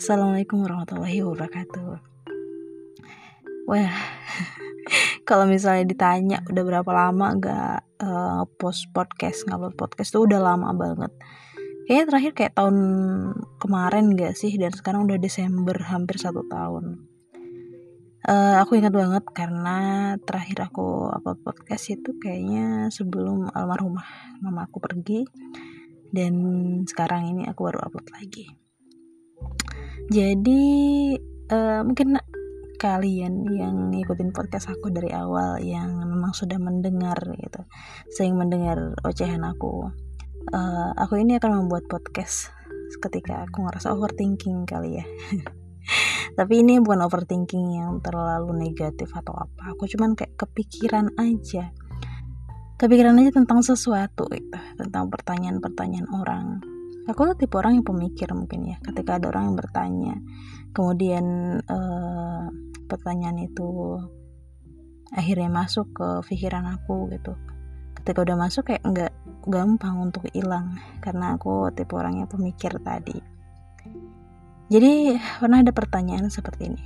Assalamualaikum warahmatullahi wabarakatuh. Wah, kalau misalnya ditanya udah berapa lama gak uh, post podcast, ngupload podcast tuh udah lama banget. Kayaknya terakhir kayak tahun kemarin gak sih? Dan sekarang udah Desember, hampir satu tahun. Uh, aku ingat banget karena terakhir aku upload podcast itu kayaknya sebelum almarhumah mama aku pergi dan sekarang ini aku baru upload lagi jadi uh, mungkin kalian yang ngikutin podcast aku dari awal yang memang sudah mendengar gitu sering mendengar ocehan aku uh, aku ini akan membuat podcast ketika aku ngerasa overthinking kali ya. Tapi ini bukan overthinking yang terlalu negatif atau apa aku cuman kayak kepikiran aja. Kepikiran aja tentang sesuatu gitu tentang pertanyaan-pertanyaan orang aku tuh tipe orang yang pemikir mungkin ya ketika ada orang yang bertanya. Kemudian uh, pertanyaan itu akhirnya masuk ke pikiran aku gitu. Ketika udah masuk kayak nggak gampang untuk hilang karena aku tipe orang yang pemikir tadi. Jadi pernah ada pertanyaan seperti ini.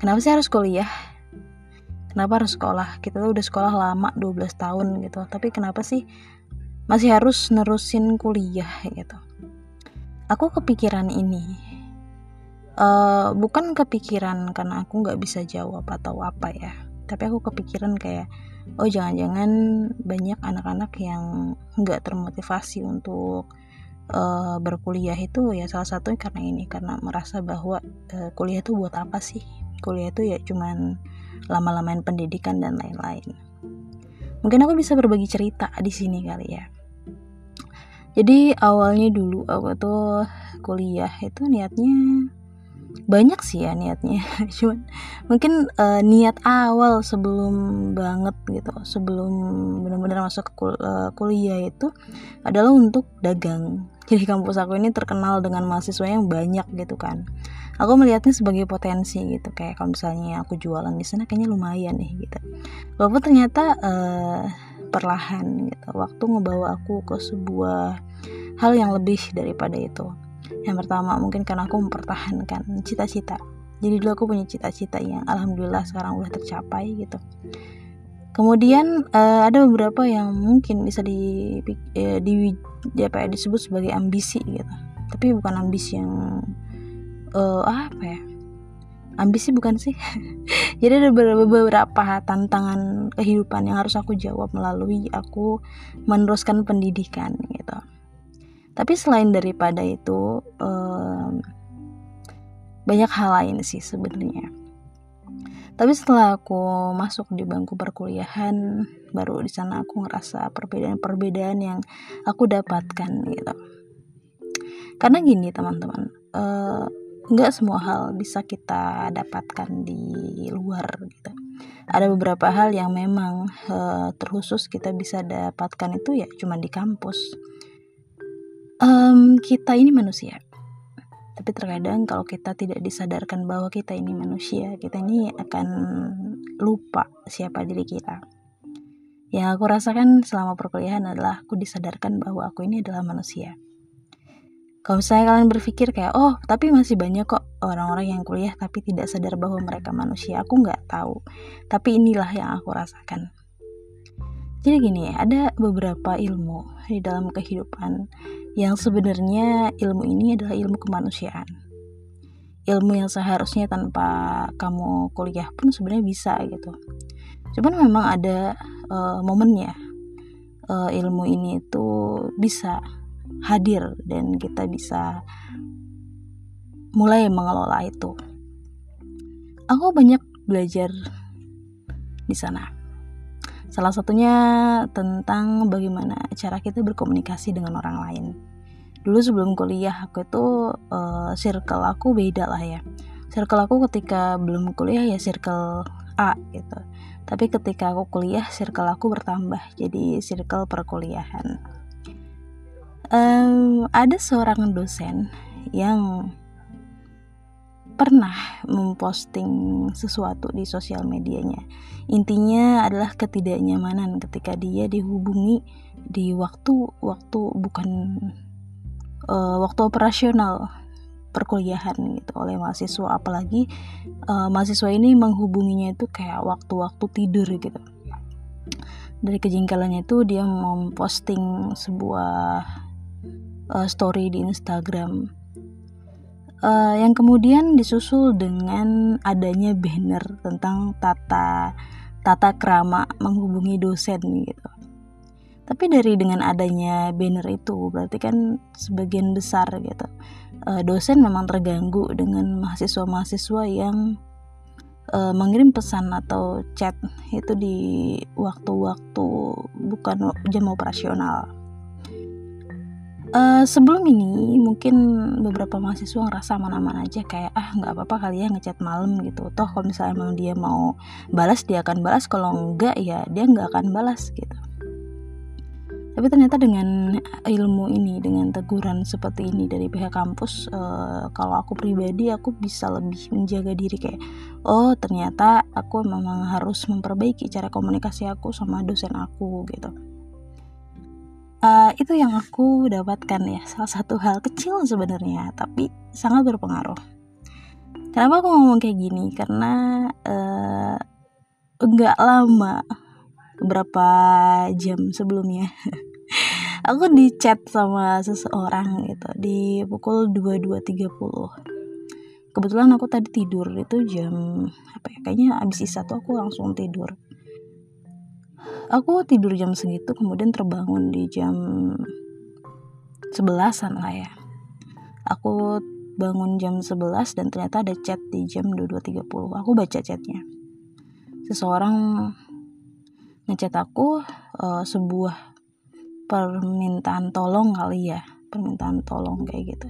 Kenapa sih harus kuliah? Kenapa harus sekolah? Kita tuh udah sekolah lama 12 tahun gitu. Tapi kenapa sih masih harus nerusin kuliah gitu. Aku kepikiran ini. Uh, bukan kepikiran karena aku nggak bisa jawab atau apa ya tapi aku kepikiran kayak oh jangan-jangan banyak anak-anak yang nggak termotivasi untuk uh, berkuliah itu ya salah satunya karena ini karena merasa bahwa uh, kuliah itu buat apa sih? Kuliah itu ya cuman lama-lamain pendidikan dan lain-lain. Mungkin aku bisa berbagi cerita di sini kali ya jadi awalnya dulu aku tuh kuliah itu niatnya banyak sih ya niatnya. Cuman mungkin uh, niat awal sebelum banget gitu sebelum benar-benar masuk ke kul uh, kuliah itu adalah untuk dagang. Jadi kampus aku ini terkenal dengan mahasiswa yang banyak gitu kan. Aku melihatnya sebagai potensi gitu kayak kalau misalnya aku jualan di sana kayaknya lumayan nih gitu. Walaupun ternyata uh, perlahan gitu. Waktu ngebawa aku ke sebuah hal yang lebih daripada itu. Yang pertama mungkin karena aku mempertahankan cita-cita. Jadi dulu aku punya cita-cita yang alhamdulillah sekarang udah tercapai gitu. Kemudian uh, ada beberapa yang mungkin bisa di, uh, di, di apa ya, disebut sebagai ambisi gitu. Tapi bukan ambisi yang uh, apa ya ambisi bukan sih? Jadi ada beberapa tantangan kehidupan yang harus aku jawab melalui aku meneruskan pendidikan gitu. Tapi selain daripada itu um, banyak hal lain sih sebenarnya. Tapi setelah aku masuk di bangku perkuliahan baru di sana aku ngerasa perbedaan-perbedaan yang aku dapatkan gitu. Karena gini teman-teman uh, nggak semua hal bisa kita dapatkan di luar gitu. Ada beberapa hal yang memang uh, terkhusus kita bisa dapatkan itu ya cuma di kampus. Um, kita ini manusia. Tapi terkadang kalau kita tidak disadarkan bahwa kita ini manusia kita ini akan lupa siapa diri kita. Yang aku rasakan selama perkuliahan adalah aku disadarkan bahwa aku ini adalah manusia kalau misalnya kalian berpikir kayak oh tapi masih banyak kok orang-orang yang kuliah tapi tidak sadar bahwa mereka manusia aku nggak tahu. Tapi inilah yang aku rasakan. Jadi gini ada beberapa ilmu di dalam kehidupan yang sebenarnya ilmu ini adalah ilmu kemanusiaan. Ilmu yang seharusnya tanpa kamu kuliah pun sebenarnya bisa gitu. Cuman memang ada uh, momennya uh, ilmu ini itu bisa hadir dan kita bisa mulai mengelola itu. Aku banyak belajar di sana. Salah satunya tentang bagaimana cara kita berkomunikasi dengan orang lain. Dulu sebelum kuliah aku itu uh, circle aku beda lah ya. Circle aku ketika belum kuliah ya circle A gitu. Tapi ketika aku kuliah circle aku bertambah jadi circle perkuliahan um, ada seorang dosen yang pernah memposting sesuatu di sosial medianya. Intinya adalah ketidaknyamanan ketika dia dihubungi di waktu-waktu bukan uh, waktu operasional perkuliahan gitu oleh mahasiswa apalagi uh, mahasiswa ini menghubunginya itu kayak waktu-waktu tidur gitu dari kejengkelannya itu dia memposting sebuah uh, story di Instagram. Uh, yang kemudian disusul dengan adanya banner tentang tata tata krama menghubungi dosen gitu. Tapi dari dengan adanya banner itu berarti kan sebagian besar gitu. Uh, dosen memang terganggu dengan mahasiswa-mahasiswa yang uh, mengirim pesan atau chat itu di waktu-waktu bukan jam operasional. Uh, sebelum ini mungkin beberapa mahasiswa ngerasa mana-mana aja kayak ah nggak apa-apa kali ya ngechat malam gitu. Toh kalau misalnya emang dia mau balas dia akan balas. Kalau enggak ya dia nggak akan balas gitu. Tapi ternyata dengan ilmu ini dengan teguran seperti ini dari pihak kampus uh, kalau aku pribadi aku bisa lebih menjaga diri kayak oh ternyata aku memang harus memperbaiki cara komunikasi aku sama dosen aku gitu uh, itu yang aku dapatkan ya. Salah satu hal kecil sebenarnya tapi sangat berpengaruh. Kenapa aku ngomong kayak gini? Karena uh, lama beberapa jam sebelumnya aku di chat sama seseorang gitu di pukul 22.30 kebetulan aku tadi tidur itu jam apa ya kayaknya abis isa tuh aku langsung tidur aku tidur jam segitu kemudian terbangun di jam sebelasan lah ya. Aku bangun jam 11 dan ternyata ada chat di jam 22.30 aku baca chatnya. Seseorang ngechat aku uh, sebuah permintaan tolong kali ya permintaan tolong kayak gitu.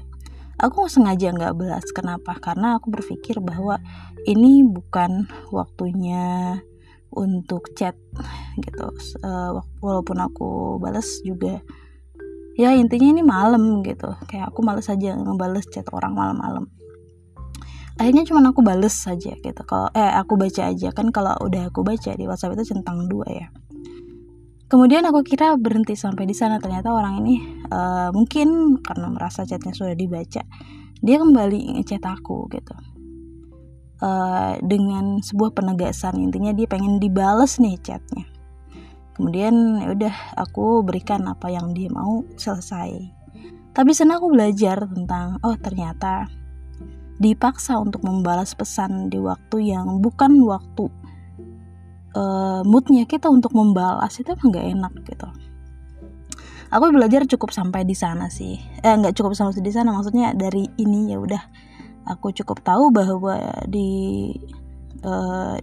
Aku sengaja nggak balas. Kenapa? Karena aku berpikir bahwa ini bukan waktunya untuk chat gitu. Uh, walaupun aku balas juga ya intinya ini malam gitu. Kayak aku males aja ngebales chat orang malam-malam. Akhirnya cuma aku bales saja gitu. Kalau eh aku baca aja. Kan kalau udah aku baca di WhatsApp itu centang dua ya. Kemudian aku kira berhenti sampai di sana. Ternyata orang ini uh, mungkin karena merasa chatnya sudah dibaca dia kembali ngechat aku gitu uh, dengan sebuah penegasan. Intinya dia pengen dibales nih chatnya. Kemudian ya udah aku berikan apa yang dia mau selesai. Tapi sana aku belajar tentang oh ternyata dipaksa untuk membalas pesan di waktu yang bukan waktu uh, moodnya kita untuk membalas. Itu emang gak enak gitu. Aku belajar cukup sampai di sana sih. Eh nggak cukup sampai di sana maksudnya dari ini ya udah aku cukup tahu bahwa di uh,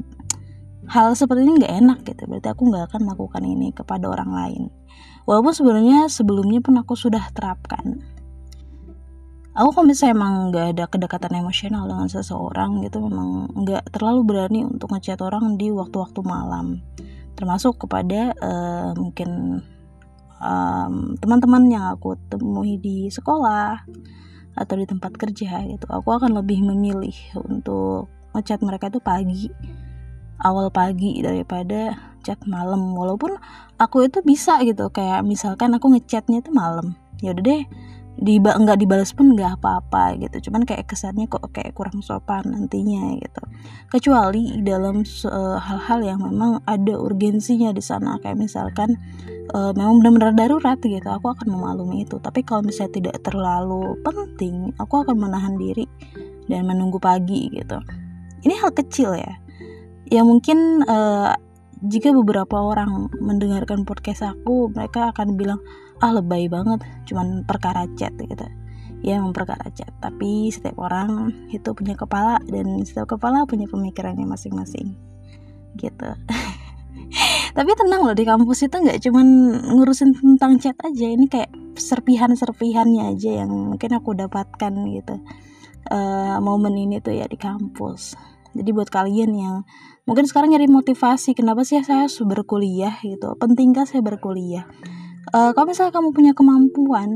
hal seperti ini nggak enak gitu. Berarti aku nggak akan melakukan ini kepada orang lain. Walaupun sebenarnya sebelumnya pun aku sudah terapkan. Aku kalau misalnya emang nggak ada kedekatan emosional dengan seseorang gitu memang nggak terlalu berani untuk ngechat orang di waktu-waktu malam. Termasuk kepada uh, mungkin um, teman-teman yang aku temui di sekolah atau di tempat kerja gitu. Aku akan lebih memilih untuk ngechat mereka itu pagi awal pagi daripada chat malam. Walaupun aku itu bisa gitu kayak misalkan aku ngechatnya itu malam. Ya udah deh di nggak dibalas pun nggak apa-apa gitu. Cuman kayak kesannya kok kayak kurang sopan nantinya gitu. Kecuali dalam hal-hal yang memang ada urgensinya di sana. Kayak misalkan uh, memang benar-benar darurat gitu aku akan memaklumi itu. Tapi kalau misalnya tidak terlalu penting aku akan menahan diri dan menunggu pagi gitu. Ini hal kecil ya. Ya mungkin uh, jika beberapa orang mendengarkan podcast aku mereka akan bilang ah lebay banget. Cuman perkara chat gitu. Ya memperkara chat tapi setiap orang itu punya kepala dan setiap kepala punya pemikirannya masing-masing. Gitu. Tapi tenang loh di kampus itu nggak cuman ngurusin tentang chat aja. Ini kayak serpihan-serpihannya aja yang mungkin aku dapatkan gitu. Uh, momen ini tuh ya di kampus. Jadi buat kalian yang mungkin sekarang nyari motivasi kenapa sih saya berkuliah gitu? Pentingkah saya berkuliah uh, kalau misalnya kamu punya kemampuan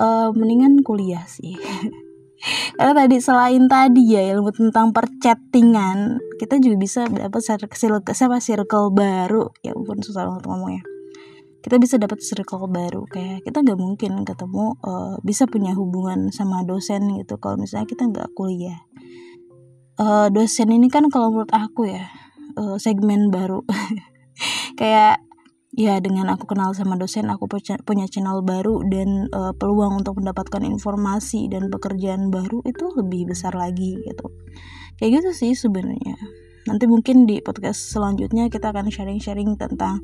uh, mendingan kuliah sih. Karena tadi selain tadi ya ilmu tentang perchattingan kita juga bisa dapat circle siapa circle baru. Ya ampun susah banget ngomongnya. Kita bisa dapat circle baru. Kayak kita nggak mungkin ketemu uh, bisa punya hubungan sama dosen gitu kalau misalnya kita nggak kuliah. Uh, dosen ini kan kalau menurut aku ya uh, segmen baru. Kayak ya dengan aku kenal sama dosen aku punya channel baru dan uh, peluang untuk mendapatkan informasi dan pekerjaan baru itu lebih besar lagi gitu. Kayak gitu sih sebenarnya. Nanti mungkin di podcast selanjutnya kita akan sharing-sharing tentang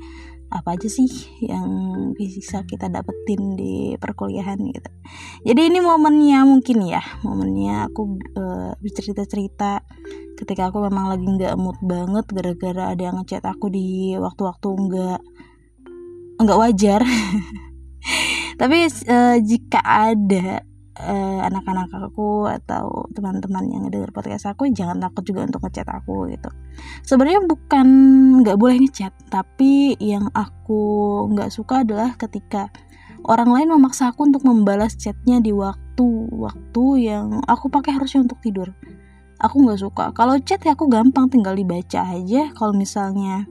apa aja sih yang bisa kita dapetin di perkuliahan gitu. Jadi ini momennya mungkin ya momennya aku uh, bercerita-cerita ketika aku memang lagi nggak mood banget gara-gara ada yang ngechat aku di waktu-waktu nggak nggak wajar. Tapi uh, jika ada uh, anak-anak aku atau teman-teman yang dengar podcast aku jangan takut juga untuk ngechat aku gitu. Sebenarnya bukan nggak boleh ngechat tapi yang aku nggak suka adalah ketika orang lain memaksa aku untuk membalas chatnya di waktu waktu yang aku pakai harusnya untuk tidur. Aku nggak suka. Kalau chat ya aku gampang tinggal dibaca aja. Kalau misalnya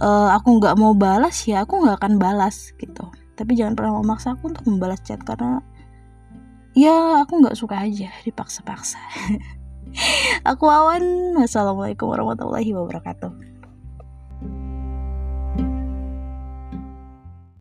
uh, aku nggak mau balas ya aku nggak akan balas gitu. Tapi jangan pernah memaksa aku untuk membalas chat karena ya aku nggak suka aja dipaksa-paksa. Aku awan. Wassalamualaikum warahmatullahi wabarakatuh